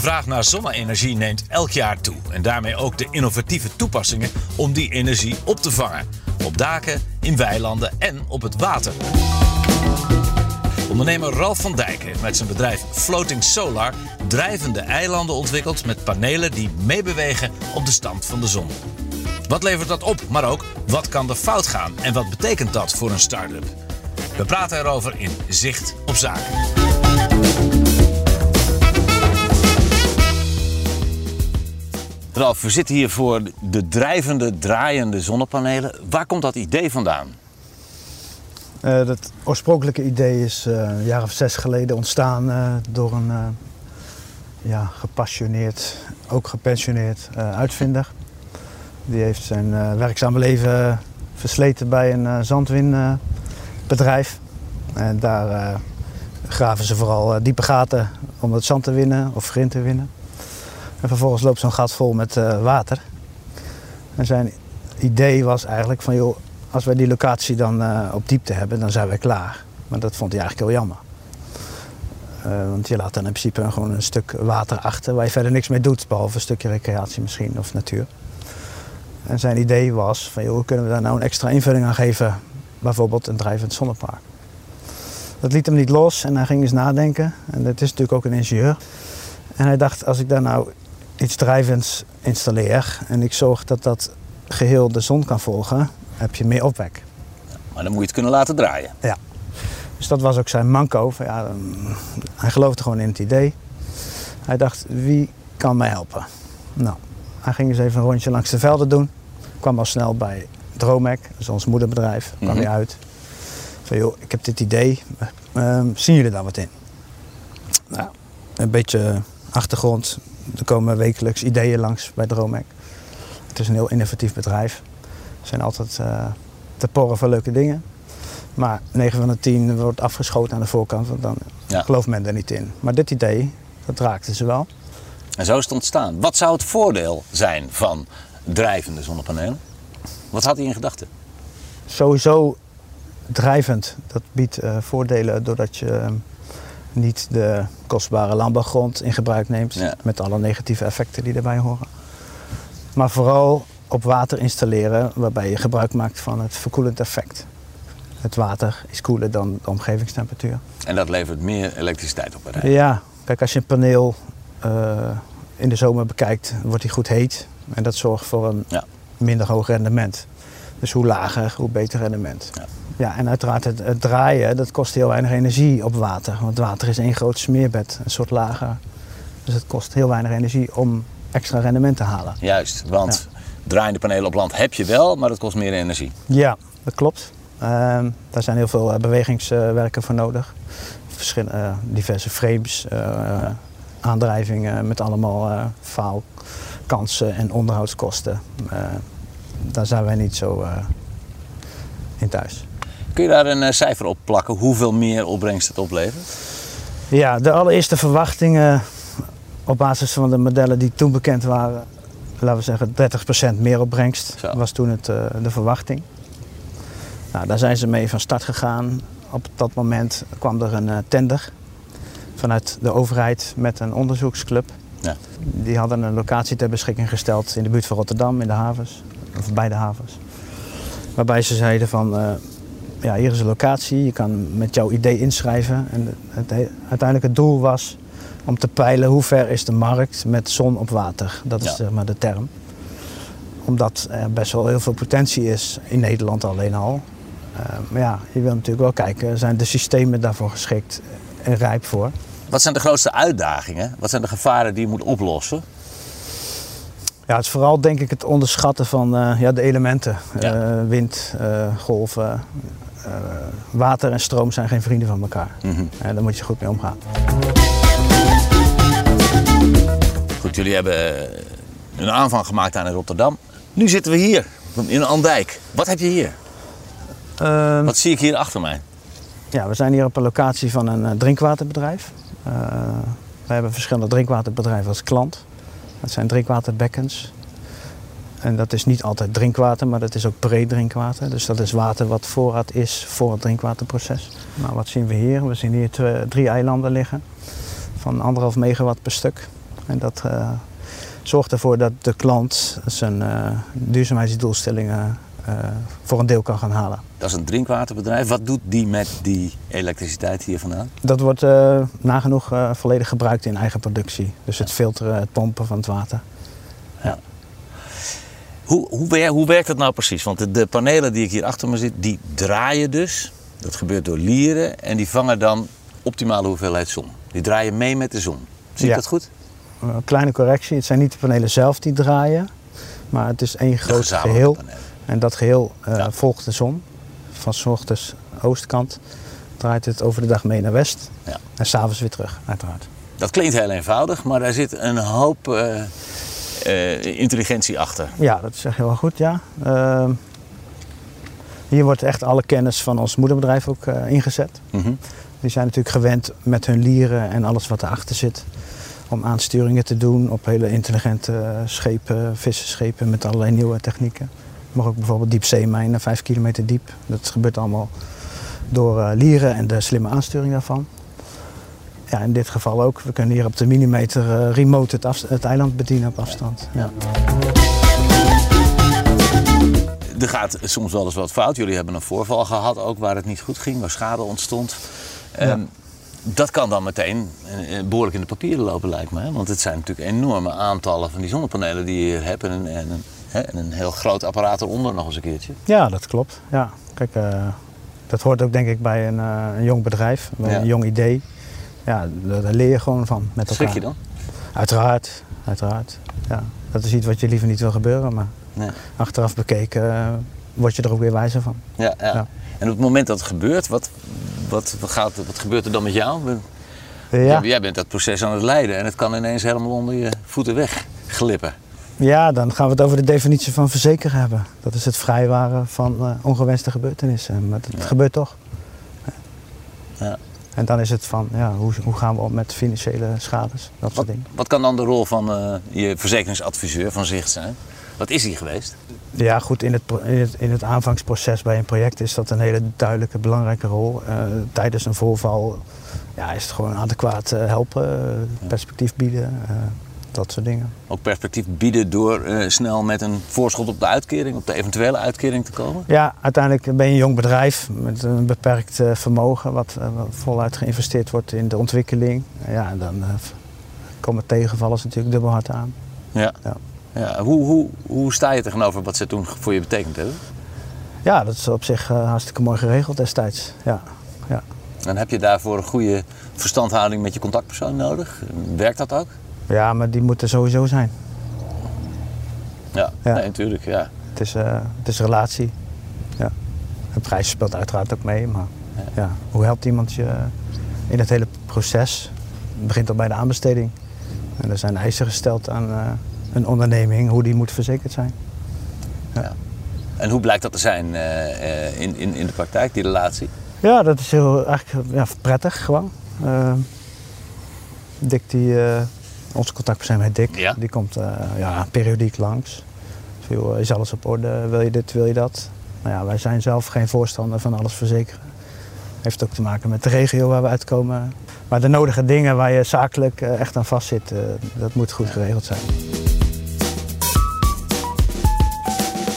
Vraag naar zonne-energie neemt elk jaar toe. En daarmee ook de innovatieve toepassingen om die energie op te vangen. Op daken, in weilanden en op het water. Ondernemer Ralf van Dijk heeft met zijn bedrijf Floating Solar drijvende eilanden ontwikkeld met panelen die meebewegen op de stand van de zon. Wat levert dat op, maar ook wat kan er fout gaan en wat betekent dat voor een start-up? We praten erover in Zicht op Zaken. We zitten hier voor de drijvende, draaiende zonnepanelen. Waar komt dat idee vandaan? Uh, dat oorspronkelijke idee is uh, een jaar of zes geleden ontstaan uh, door een ja, gepassioneerd, ook gepensioneerd uitvinder. Die heeft zijn werkzame leven versleten bij een zandwinbedrijf. En daar graven ze vooral diepe gaten om het zand te winnen of grind te winnen. En vervolgens loopt zo'n gat vol met water. En zijn idee was eigenlijk van joh, als wij die locatie dan uh, op diepte hebben, dan zijn wij klaar. Maar dat vond hij eigenlijk heel jammer. Uh, want je laat dan in principe gewoon een stuk water achter waar je verder niks mee doet, behalve een stukje recreatie misschien of natuur. En zijn idee was van joh, hoe kunnen we daar nou een extra invulling aan geven, bijvoorbeeld een drijvend zonnepark. Dat liet hem niet los en hij ging eens nadenken. En dat is natuurlijk ook een ingenieur. En hij dacht, als ik daar nou iets drijvends installeer en ik zorg dat dat geheel de zon kan volgen, heb je meer opwek. Maar dan moet je het kunnen laten draaien. Ja. Dus dat was ook zijn manco. Ja, hij geloofde gewoon in het idee. Hij dacht, wie kan mij helpen? Nou, hij ging eens even een rondje langs de velden doen. Kwam al snel bij Dromec, dat is ons moederbedrijf. Kwam mm hij uit. Van joh, ik heb dit idee. Uh, zien jullie daar wat in? Nou, een beetje achtergrond. Er komen wekelijks ideeën langs bij Dromec. Het is een heel innovatief bedrijf zijn altijd uh, te porren voor leuke dingen. Maar 9 van de 10 wordt afgeschoten aan de voorkant, want dan gelooft men er niet in. Maar dit idee, dat raakte ze wel. En zo is het ontstaan. Wat zou het voordeel zijn van drijvende zonnepanelen? Wat had hij in gedachten? Sowieso drijvend. Dat biedt uh, voordelen doordat je uh, niet de kostbare landbouwgrond in gebruik neemt. Ja. Met alle negatieve effecten die erbij horen. Maar vooral op water installeren waarbij je gebruik maakt van het verkoelend effect. Het water is koeler dan de omgevingstemperatuur. En dat levert meer elektriciteit op? Hè? Ja, kijk als je een paneel uh, in de zomer bekijkt, wordt die goed heet. En dat zorgt voor een ja. minder hoog rendement. Dus hoe lager, hoe beter rendement. Ja. Ja en uiteraard het, het, draaien, dat kost heel weinig energie op water. Want water is één groot smeerbed, een soort lager. Dus het kost heel weinig energie om extra rendement te halen. Juist, want ja draaiende panelen op land heb je wel, maar dat kost meer energie. Ja, dat klopt. Uh, daar zijn heel veel bewegingswerken voor nodig. Verschillende, uh, diverse frames, uh, ja. aandrijvingen met allemaal faalkansen en onderhoudskosten. daar zijn wij niet zo in thuis. Kun je daar een cijfer op plakken hoeveel meer opbrengst het oplevert? Ja, de allereerste verwachtingen op basis van de modellen die toen bekend waren, laten we zeggen, 30% meer opbrengst Zo. was toen het, uh, de verwachting. Nou, daar zijn ze mee van start gegaan. Op dat moment kwam er een uh, tender vanuit de overheid met een onderzoeksclub. Ja. Die hadden een locatie ter beschikking gesteld in de buurt van Rotterdam, in de havens, of bij de havens. Waarbij ze zeiden van, uh, ja, hier is een locatie, je kan met jouw idee inschrijven. En het, het, uiteindelijk het doel was om te peilen hoe ver is de markt met zon op water. Dat is ja. zeg maar de term. Omdat er best wel heel veel potentie is in Nederland alleen al. Uh, maar ja, je wil natuurlijk wel kijken, zijn de systemen daarvoor geschikt en rijp voor? Wat zijn de grootste uitdagingen? Wat zijn de gevaren die je moet oplossen? Ja, het is vooral denk ik het onderschatten van uh, ja, de elementen. Ja. Uh, wind, golven, water en stroom zijn geen vrienden van elkaar. Mm -hmm. daar moet je goed mee omgaan. Goed, jullie hebben een aanvang gemaakt aan in Rotterdam. Nu zitten we hier, in Andijk. Wat heb je hier? Ehm, Wat zie ik hier achter mij? Ja, we zijn hier op een locatie van een eh, drinkwaterbedrijf. Eh, we hebben verschillende drinkwaterbedrijven als klant. Dat zijn drinkwaterbekkens. En dat is niet altijd drinkwater, maar dat is ook breed drinkwater. Dus dat is water wat voorraad is voor het drinkwaterproces. Nou, wat zien we hier? We zien hier twee- drie eilanden liggen van anderhalf megawatt per stuk. En dat eh, zorgt ervoor dat de klant zijn eh, duurzaamheidsdoelstellingen eh, voor een deel kan gaan halen. Dat is een drinkwaterbedrijf. Wat doet die met die elektriciteit hier vandaan? Dat wordt nagenoeg volledig gebruikt in eigen productie. Dus het filteren, het pompen van het water. Hoe, hoe, hoe werkt dat nou precies? Want de, de panelen die ik hier achter me zit, die draaien dus. Dat gebeurt door lieren en die vangen dan optimale hoeveelheid zon. Die draaien mee met de zon. Zie ik Ja. dat goed? Een kleine correctie, het zijn niet de panelen zelf die draaien, maar het is één groot geheel. panelen. En dat geheel eh, Ja. volgt de zon. Van 's ochtends oostkant draait het over de dag mee naar west. Ja. En s'avonds weer terug, uiteraard. Dat klinkt heel eenvoudig, maar daar zit een hoop eh, intelligentie achter. Ja, dat is echt heel goed, ja. Ehm, hier wordt echt alle kennis van ons moederbedrijf ook eh, ingezet. Mhm. Die zijn natuurlijk gewend met hun lieren en alles wat erachter zit. Om aansturingen te doen op hele intelligente eh, schepen, visserschepen met allerlei nieuwe technieken. Maar ook bijvoorbeeld diepzeemijnen, vijf kilometer diep. Dat gebeurt allemaal door eh, lieren en de slimme aansturing daarvan. Ja, in dit geval ook. We kunnen hier op de millimeter eh, remote het, eiland bedienen op afstand. Ja. Er gaat soms wel eens wat fout. Jullie hebben een voorval gehad ook waar het niet goed ging, waar schade ontstond. Ehm, dat kan dan meteen eh, eh, behoorlijk in de papieren lopen, lijkt me. hè? Want het zijn natuurlijk enorme aantallen van die zonnepanelen die je hier hebt. En, een- en, een- hè, en een heel groot apparaat eronder nog eens een keertje. Ja, dat klopt. Ja. Kijk, dat hoort ook denk ik bij een, een jong bedrijf, bij Ja. een jong idee. Ja, daar, leer je gewoon van met elkaar. Schrik je dan? Uiteraard, uiteraard. Ja. Dat is iets wat je liever niet wil gebeuren, maar Nee. achteraf bekeken eh, word je er ook weer wijzer van. Ja, ja. Ja. En op het moment dat het gebeurt, wat, wat, gaat, wat gebeurt er dan met jou? Ja, Jij, bent dat proces aan het leiden en het kan ineens helemaal onder je voeten wegglippen. ja, dan gaan we het over de definitie van verzekeren hebben. Dat is het vrijwaren van eh, ongewenste gebeurtenissen. Maar dat Ja. gebeurt toch. Ja. En dan is het van, ja, hoe, hoe gaan we om met financiële schades, dat soort Wat, dingen. wat kan dan de rol van eh, je verzekeringsadviseur van Zicht zijn? Wat is die geweest? Ja, goed, in het, in, het, in het aanvangsproces bij een project is dat een hele duidelijke, belangrijke rol. Eh, tijdens een voorval ja, is het gewoon adequaat eh, helpen, perspectief bieden, dat soort dingen. Ook perspectief bieden door eh, snel met een voorschot op de uitkering, op de eventuele uitkering te komen? Ja, uiteindelijk ben je een jong bedrijf met een beperkt eh, vermogen, wat, eh, wat voluit geïnvesteerd wordt in de ontwikkeling. Ja, dan komen tegenvallers natuurlijk dubbel hard aan. Ja. Ja. ja. Hoe, hoe, hoe sta je tegenover wat ze toen voor je betekend hebben? Ja, dat is op zich hartstikke mooi geregeld destijds. Ja, ja. En heb je daarvoor een goede verstandhouding met je contactpersoon nodig? Werkt dat ook? Ja, maar die moeten sowieso zijn. Ja, Ja. Nee, natuurlijk. Ja. Het is, eh, het is relatie. Ja. De prijs speelt uiteraard ook mee, maar ja. hoe helpt iemand je in het hele proces? Het begint al bij de aanbesteding. En er zijn eisen gesteld aan eh, een onderneming hoe die moet verzekerd zijn. En hoe blijkt dat te zijn eh, in, in, in de praktijk, die relatie? Ja, dat is heel eigenlijk ja, prettig gewoon. Dick, die, onze contactpersoon heet Dick, Ja. die komt eh, ja, periodiek langs. Dus, joh, is alles op orde? Wil je dit, wil je dat? Nou ja, wij zijn zelf geen voorstander van alles verzekeren. Heeft ook te maken met de regio waar we uitkomen. Maar de nodige dingen waar je zakelijk eh, echt aan vastzit, eh, dat moet goed geregeld zijn.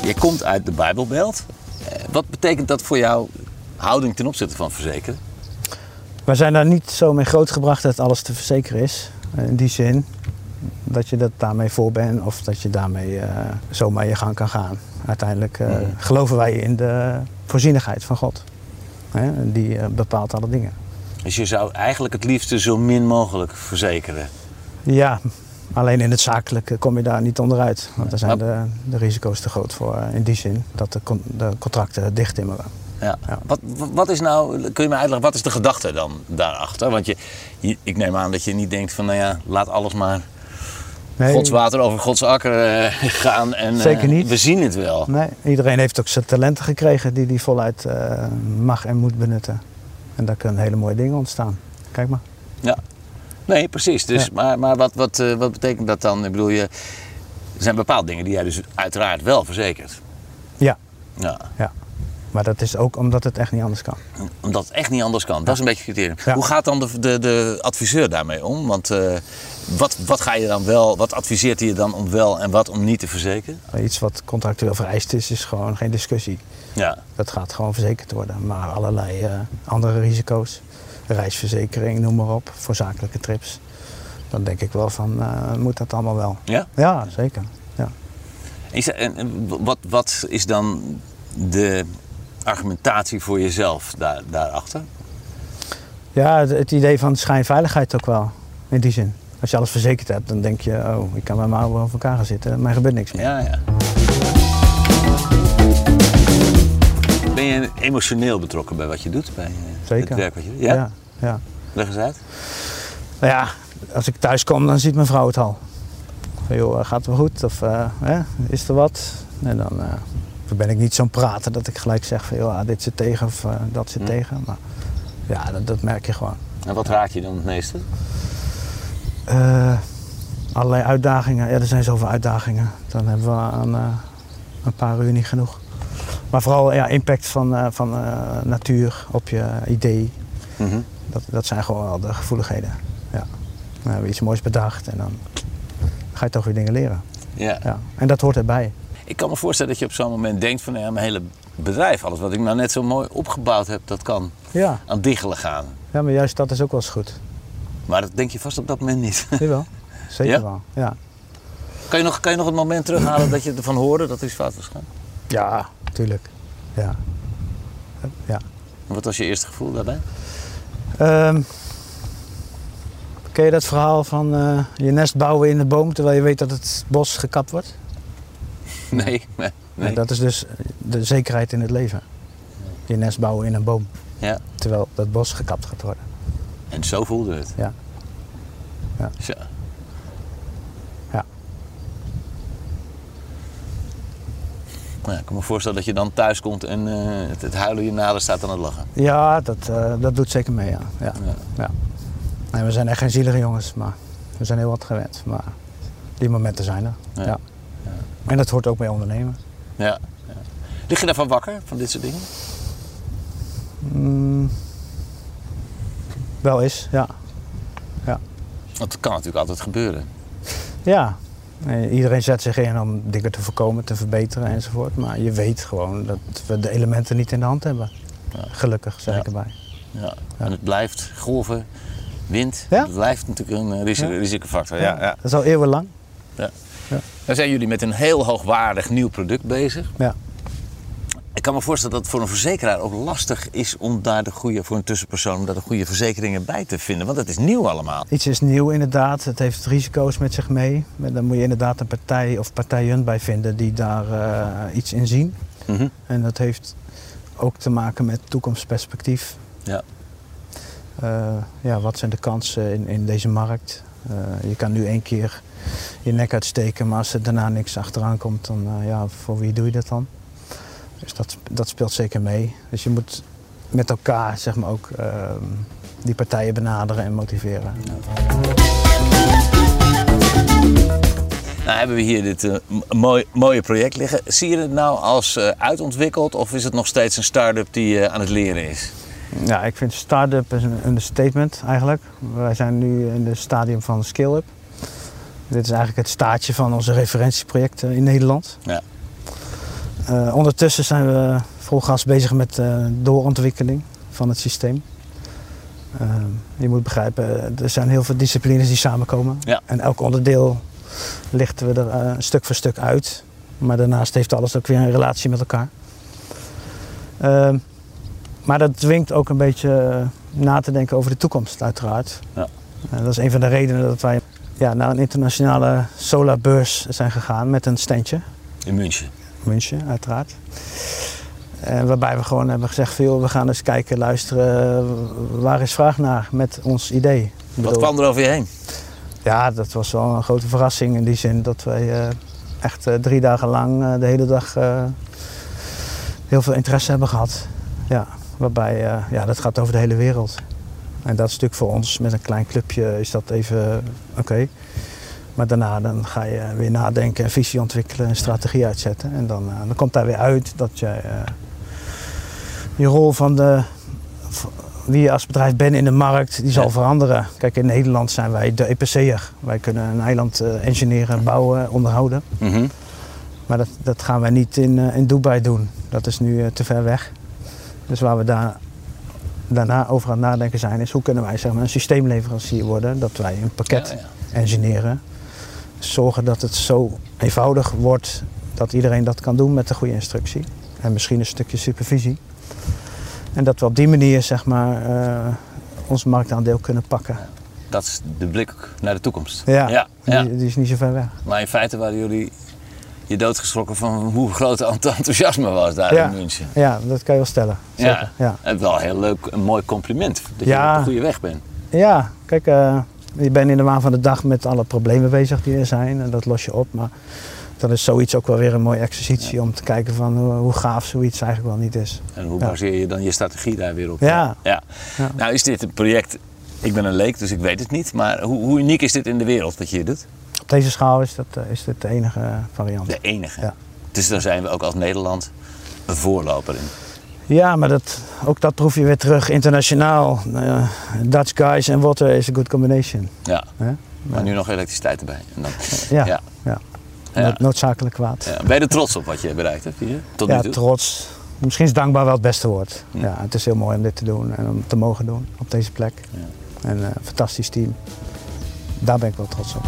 Je komt uit de Bijbelbelt. Eh, Wat betekent dat voor jouw houding ten opzichte van verzekeren? Wij zijn daar niet zo mee grootgebracht dat alles te verzekeren is. Eh, In die zin dat je dat daarmee voor bent of dat je daarmee eh, zomaar je gang kan gaan. Uiteindelijk eh, Mhm. geloven wij in de voorzienigheid van God. Hè, die bepaalt alle dingen. Dus je zou eigenlijk het liefste zo min mogelijk verzekeren. Ja, alleen in het zakelijke kom je daar niet onderuit. Want daar zijn de, de risico's te groot voor. In die zin dat de, con- de contracten dicht timmeren. Ja. Ja. Wat, wat is nou, kun je me uitleggen, wat is de gedachte dan daarachter? Want je, je- ik neem aan dat je niet denkt van, nou ja, laat alles maar Nee, Gods water over Gods akker eh, gaan. En, eh, Zeker niet. We zien het wel. nee, iedereen heeft ook zijn talenten gekregen die hij voluit eh, mag en moet benutten. En daar kunnen hele mooie dingen ontstaan. Kijk maar. Ja. Nee, precies. Dus, Ja. Maar, maar wat, wat, eh, wat betekent dat dan? Ik bedoel, je, er zijn bepaalde dingen die jij dus uiteraard wel verzekert. Ja, Ja. ja. Maar dat is ook omdat het echt niet anders kan. Omdat het echt niet anders kan. Dat is een beetje criterium. Ja. Hoe gaat dan de, de, de adviseur daarmee om? Want eh, wat, wat ga je dan wel, wat adviseert hij je dan om wel en wat om niet te verzekeren? Iets wat contractueel vereist is, is gewoon geen discussie. Ja. Dat gaat gewoon verzekerd worden. Maar allerlei eh, andere risico's, reisverzekering, noem maar op, voor zakelijke trips. Dan denk ik wel van, eh, moet dat allemaal wel? ja? Ja, zeker. Ja. Is en wat, wat is dan de argumentatie voor jezelf daar, daarachter? Ja, het, het idee van schijnveiligheid ook wel, in die zin. Als je alles verzekerd hebt, dan denk je, oh, ik kan met mijn oude over elkaar gaan zitten, maar er gebeurt niks meer. Ja, ja. Ben je emotioneel betrokken bij wat je doet? Bij eh, Zeker. het werk wat je doet? Ja? ja. ja. Leg eens uit. Nou ja, als ik thuis kom, dan ziet mijn vrouw het al. Van, joh, eh, gaat het wel goed? Of eh, hè, is er wat? En dan, dan ben ik niet zo'n prater dat ik gelijk zeg van, joh, ah, dit zit tegen of eh, dat zit Hm. tegen. Maar ja, dat, dat merk je gewoon. En wat raakt je dan het meeste? Eh, allerlei uitdagingen. Ja, er zijn zoveel uitdagingen. Dan hebben we aan eh, een paar uur niet genoeg. Maar vooral ja, impact van, van natuur op je idee. Mhm. Dat, dat zijn gewoon wel de gevoeligheden. Ja. Dan hebben we iets moois bedacht en dan ga je toch weer dingen leren. Ja. Ja. En dat hoort erbij. Ik kan me voorstellen dat je op zo'n moment denkt van ja, mijn hele bedrijf, alles wat ik nou net zo mooi opgebouwd heb, dat kan Ja. aan diggelen gaan. ja, maar juist dat is ook wel eens goed. Maar dat denk je vast op dat moment niet. Jawel, zeker Ja? wel. Ja. Kan je, nog, kan je nog het moment terughalen dat je ervan hoorde dat er iets fout was gegaan? ja, tuurlijk. Ja. ja. En Wat was je eerste gevoel daarbij? Ehm, ken je dat verhaal van eh, je nest bouwen in de boom terwijl je weet dat het bos gekapt wordt? Nee, nee. dat is dus de zekerheid in het leven. Je nest bouwen in een boom Ja. terwijl dat bos gekapt gaat worden. En zo voelde het. Ja. Ja. Tja. Ja. Nou, ik kan me voorstellen dat je dan thuis komt en eh, het, het huilen je nader staat aan het lachen. Ja, dat, eh, dat doet zeker mee, ja. ja. Ja. ja. Nee, we zijn echt geen zielige jongens, maar we zijn heel wat gewend. Maar die momenten zijn er. Ja. Ja. En dat hoort ook bij ondernemen. Ja. ja. Lig je daarvan wakker, van dit soort dingen? Mm, wel eens, ja. Want het kan natuurlijk altijd gebeuren. Ja, iedereen zet zich in om dingen te voorkomen, te verbeteren enzovoort. Maar je weet gewoon dat we de elementen niet in de hand hebben. Ja. Gelukkig, zeg Ja. ik erbij. Ja. En het blijft golven, wind. Ja. Het blijft natuurlijk een risico, Ja. risicofactor. Ja. Ja. Dat is al eeuwenlang. Dan zijn jullie met een heel hoogwaardig nieuw product bezig. Ja. Ik kan me voorstellen dat het voor een verzekeraar ook lastig is om daar de goede, voor een tussenpersoon, om daar de goede verzekeringen bij te vinden. Want het is nieuw allemaal. Iets is nieuw inderdaad. Het heeft risico's met zich mee. Maar dan moet je inderdaad een partij of partijen bij vinden die daar eh, iets in zien. Mhm. En dat heeft ook te maken met toekomstperspectief. Ja. Eh, ja, wat zijn de kansen in, in deze markt? Eh, je kan nu één keer je nek uitsteken, maar als er daarna niks achteraan komt, dan eh, ja, voor wie doe je dat dan? Dus dat, dat speelt zeker mee. Dus je moet met elkaar zeg maar, ook ehm, die partijen benaderen en motiveren. Nou hebben we hier dit m- mooi, mooie project liggen. Zie je het nou als eh, uitontwikkeld of is het nog steeds een start-up die aan het leren is? Ja, ik vind start-up een understatement eigenlijk. Wij zijn nu in het stadium van scale-up. Dit is eigenlijk het staartje van onze referentieprojecten in Nederland. Ja. Eh, ondertussen zijn we vol gas bezig met de doorontwikkeling van het systeem. Eh, je moet begrijpen, er zijn heel veel disciplines die samenkomen. Ja. En elk onderdeel lichten we er eh, stuk voor stuk uit. Maar daarnaast heeft alles ook weer een relatie met elkaar. Ehm, maar dat dwingt ook een beetje eh, na te denken over de toekomst, uiteraard. Ja. Eh, dat is een van de redenen dat wij ja, naar een internationale solarbeurs zijn gegaan met een standje. In München. München, uiteraard. En waarbij we gewoon hebben gezegd, veel, we gaan eens kijken, luisteren, waar is vraag naar met ons idee. Wat bedoel, kwam er over je heen? Ja, dat was wel een grote verrassing in die zin dat wij eh, echt eh, drie dagen lang eh, de hele dag eh, heel veel interesse hebben gehad. Ja, waarbij, eh, ja, dat gaat over de hele wereld. En dat is natuurlijk voor ons met een klein clubje is dat even oké. Maar daarna dan ga je weer nadenken, en visie ontwikkelen en strategie uitzetten. En dan, eh, dan komt daar weer uit dat je eh, je rol van de, wie je als bedrijf bent in de markt, die zal Ja. veranderen. Kijk, in Nederland zijn wij de EPC'er. Wij kunnen een eiland eh, engineeren, bouwen, onderhouden. Mhm. Maar dat, dat gaan wij niet in, in Dubai doen. Dat is nu te ver weg. Dus waar we daar, daarna over aan het nadenken zijn, is hoe kunnen wij zeg maar, een systeemleverancier worden. Dat wij een pakket Ja, ja. engineeren. Zorgen dat het zo eenvoudig wordt dat iedereen dat kan doen met de goede instructie. En misschien een stukje supervisie. En dat we op die manier zeg maar, eh, ons marktaandeel kunnen pakken. Dat is de blik naar de toekomst. Ja, ja, ja. Die, die is niet zo ver weg. Maar in feite waren jullie je doodgeschrokken van hoe groot het enthousiasme was daar Ja. in München. Ja, dat kan je wel stellen. Zeker. Ja. Ja. En wel heel leuk, een mooi compliment dat Ja. je op de goede weg bent. Ja, kijk, eh, je bent in de waan van de dag met alle problemen bezig die er zijn en dat los je op. Maar dan is zoiets ook wel weer een mooie exercitie om te kijken van hoe, hoe gaaf zoiets eigenlijk wel niet is. En hoe baseer je dan je strategie daar weer op? Ja. ja. Ja. Nou is dit een project, ik ben een leek, dus ik weet het niet. Maar hoe, hoe uniek is dit in de wereld wat je hier doet? Op deze schaal is, dat, eh, is dit de enige eh, variant. De enige. Ja. Dus daar zijn we ook als Nederland een voorloper in. Ja, maar dat, ook dat proef je weer terug internationaal. Eh, Dutch guys en water is a good combination. Ja. Maar nu nog elektriciteit erbij. En dan, Ja, ja. ja. Ja. Nood- noodzakelijk kwaad. Ja. Ben je er trots op wat je bereikt hebt hier? Tot Ja, nu toe? trots. Misschien is dankbaar wel het beste woord. Hm. Ja, het is heel mooi om dit te doen en om te mogen doen op deze plek. En eh, een fantastisch team. Daar ben ik wel trots op.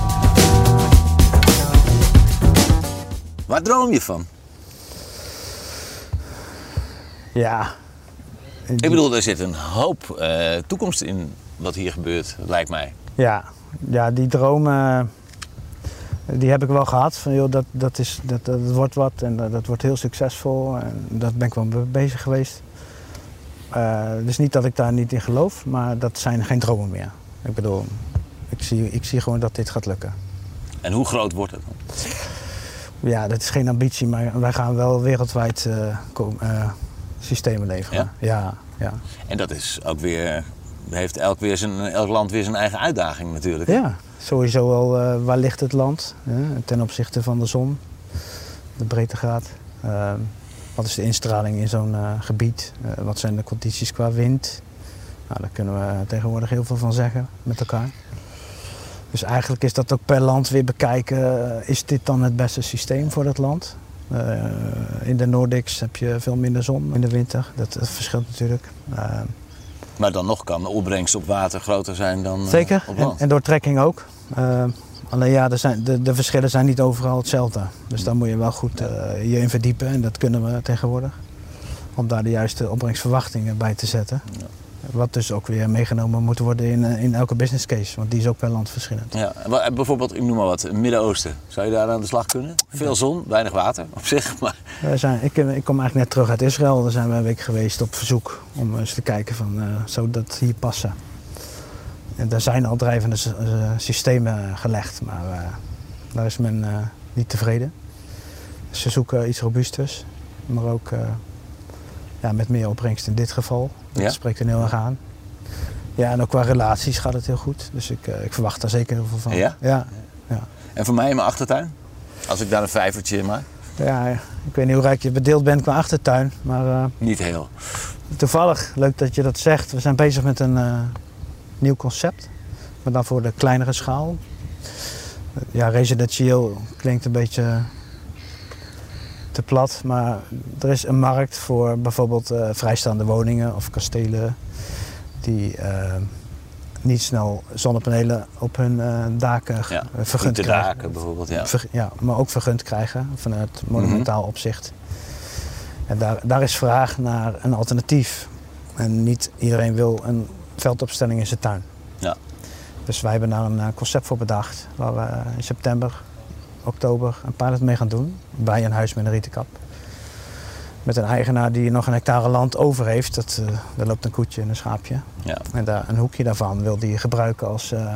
Waar droom je van? Ja. Ik bedoel, er zit een hoop eh, toekomst in wat hier gebeurt, lijkt mij. Ja, ja die dromen, die heb ik wel gehad. Van, joh, dat, dat, is, dat, dat wordt wat en dat, dat wordt heel succesvol. En dat ben ik wel bezig geweest. Eh, dus niet dat ik daar niet in geloof, maar dat zijn geen dromen meer. Ik bedoel, ik zie, ik zie gewoon dat dit gaat lukken. En hoe groot wordt het? dan? Ja, dat is geen ambitie, maar wij gaan wel wereldwijd eh, eh, systemen leveren. Ja, ja. En dat is ook weer, heeft elk, weer zijn, elk land weer zijn eigen uitdaging natuurlijk. Ja, sowieso wel eh, waar ligt het land hè, ten opzichte van de zon, de breedtegraad. Eh, wat is de instraling in zo'n gebied? Wat zijn de condities qua wind? Nou, daar kunnen we tegenwoordig heel veel van zeggen met elkaar. Dus eigenlijk is dat ook per land weer bekijken, eh, is dit dan het beste systeem voor dat land? Eh, in de Nordics heb je veel minder zon in de winter, dat, dat verschilt natuurlijk. Eh, Maar dan nog kan de opbrengst op water groter zijn dan Zeker, op en, land. en door trekking ook. Alleen ja, er zijn, de, de verschillen zijn niet overal hetzelfde. Dus daar moet je wel goed je in verdiepen en dat kunnen we tegenwoordig. Om daar de juiste opbrengstverwachtingen bij te zetten. Wat dus ook weer meegenomen moet worden in, eh, in elke business case, want die is ook per land verschillend. Ja, wa- bijvoorbeeld, ik noem maar wat, het Midden-Oosten. Zou je daar aan de slag kunnen? Veel zon, weinig water op zich. Maar We zijn, ik, ik kom eigenlijk net terug uit Israël, daar zijn we een week geweest op verzoek om eens te kijken van eh, zou dat hier passen. En daar zijn al drijvende eh, systemen gelegd, maar eh, daar is men eh, niet tevreden. Ze zoeken iets robuusters, maar ook eh, ja, met meer opbrengst in dit geval. Dat Ja? spreekt er heel erg aan. Ja, en ook qua relaties gaat het heel goed. Dus ik, eh, ik verwacht daar zeker heel veel van. Ja? Ja, ja. En voor mij in mijn achtertuin? Als ik daar een vijvertje in maak? Ja, ik weet niet hoe rijk je bedeeld bent qua achtertuin, maar eh, Niet heel. toevallig, leuk dat je dat zegt. We zijn bezig met een eh, nieuw concept, maar dan voor de kleinere schaal. Ja, residentieel klinkt een beetje te plat, maar er is een markt voor bijvoorbeeld eh, vrijstaande woningen of kastelen die eh, niet snel zonnepanelen op hun eh, daken Ja, vergund de krijgen. daken bijvoorbeeld, ja. Ver- ja, maar ook vergund krijgen vanuit monumentaal opzicht. En daar, daar is vraag naar een alternatief. En niet iedereen wil een veldopstelling in zijn tuin. Ja. Dus wij hebben daar een concept voor bedacht waar we in september, oktober een pilot mee gaan doen. Bij een huis met een rieten kap. Met een eigenaar die nog een hectare land over heeft. Dat, eh, daar loopt een koetje en een schaapje. Ja. En daar, een hoekje daarvan wil die gebruiken als eh,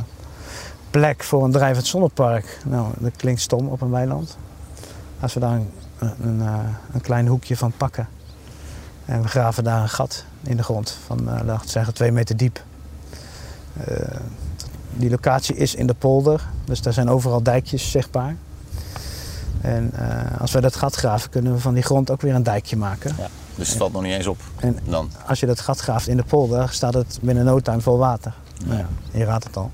plek voor een drijvend zonnepark. Nou, dat klinkt stom op een weiland. Als we daar een, een, eh, een klein hoekje van pakken. En we graven daar een gat in de grond van, uh, laten we zeggen, twee meter diep. Uh, die locatie is in de polder, dus daar zijn overal dijkjes zichtbaar. En uh, als we dat gat graven, kunnen we van die grond ook weer een dijkje maken. Ja, dus het valt nog niet eens op en dan? Als je dat gat graaft in de polder, staat het binnen no time vol water. Ja. Nou ja, je raadt het al.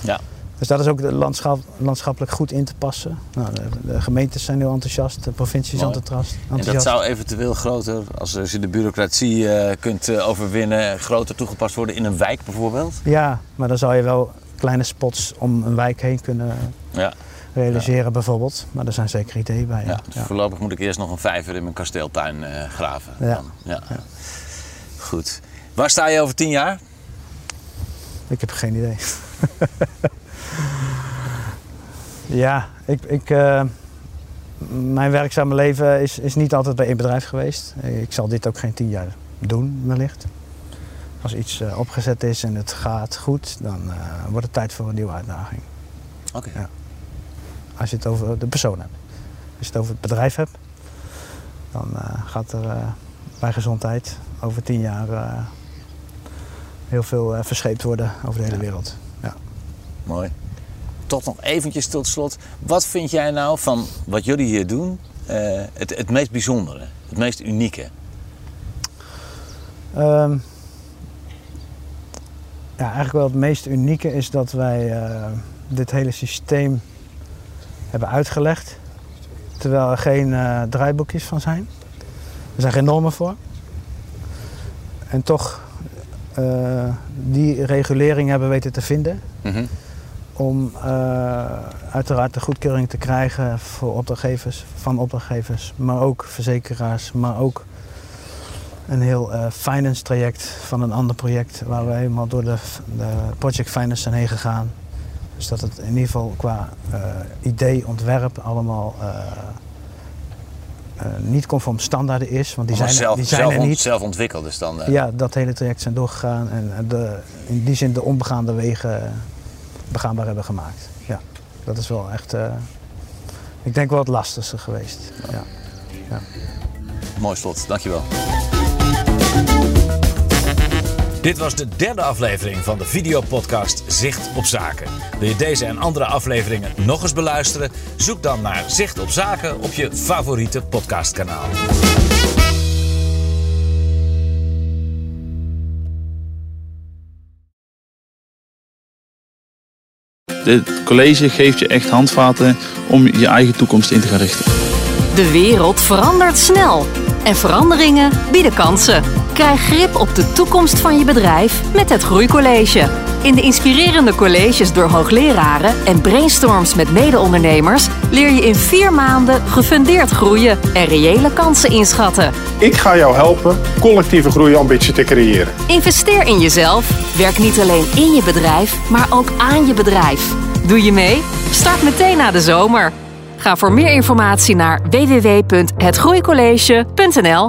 Ja. Dus dat is ook landschap, landschappelijk goed in te passen. Nou, de, de, gemeentes zijn nu enthousiast, de provincie is enthousiast. En dat zou eventueel groter, als, als je de bureaucratie uh, kunt uh, overwinnen, groter toegepast worden in een wijk bijvoorbeeld? Ja, maar dan zou je wel kleine spots om een wijk heen kunnen ja. Realiseren ja. bijvoorbeeld. Maar er zijn zeker ideeën bij. Ja, dus Voorlopig moet ik eerst nog een vijver in mijn kasteeltuin uh, graven. Ja. ja. Goed. Waar sta je over tien jaar? Ik heb geen idee. ja, ik, ik, uh, mijn werkzame leven is, is niet altijd bij één bedrijf geweest. Ik zal dit ook geen tien jaar doen, wellicht. Als iets uh, opgezet is en het gaat goed, dan uh, wordt het tijd voor een nieuwe uitdaging. Oké. Okay. Ja. Als je het over de persoon hebt. Als je het over het bedrijf hebt, dan gaat er bij gezondheid over tien jaar heel veel verscheept worden over de hele ja. wereld. Ja. Mooi. Tot nog eventjes tot slot. Wat vind jij nou van wat jullie hier doen het, het meest bijzondere, het meest unieke? Um, ja, eigenlijk wel het meest unieke is dat wij dit hele systeem hebben uitgelegd. Terwijl er geen uh, draaiboekjes van zijn. Er zijn geen normen voor. En toch uh, die regulering hebben weten te vinden. Mm -hmm. Om uh, uiteraard de goedkeuring te krijgen voor opdrachtgevers, van opdrachtgevers, maar ook verzekeraars, maar ook een heel uh, finance traject van een ander project waar we helemaal door de, de project finance zijn heen gegaan. Dus dat het in ieder geval qua idee, ontwerp allemaal uh, niet conform standaarden is. Want die zijn, zelf, die zijn zelf, er niet. zelf ontwikkelde standaarden. Ja, dat hele traject zijn doorgegaan en de, in die zin de onbegaande wegen begaanbaar hebben gemaakt. Ja, dat is wel echt, ik denk wel het lastigste geweest. Ja. Ja. Mooi slot, dankjewel. Dit was de derde aflevering van de videopodcast Zicht op Zaken. Wil je deze en andere afleveringen nog eens beluisteren? Zoek dan naar Zicht op Zaken op je favoriete podcastkanaal. Dit college geeft je echt handvaten om je eigen toekomst in te gaan richten. De wereld verandert snel en veranderingen bieden kansen. Krijg grip op de toekomst van je bedrijf met het Groeicollege. In de inspirerende colleges door hoogleraren en brainstorms met mede-ondernemers leer je in vier maanden gefundeerd groeien en reële kansen inschatten. Ik ga jou helpen collectieve groeiambitie te creëren. Investeer in jezelf. Werk niet alleen in je bedrijf, maar ook aan je bedrijf. Doe je mee? Start meteen na de zomer. Ga voor meer informatie naar www.hetgroeicollege.nl.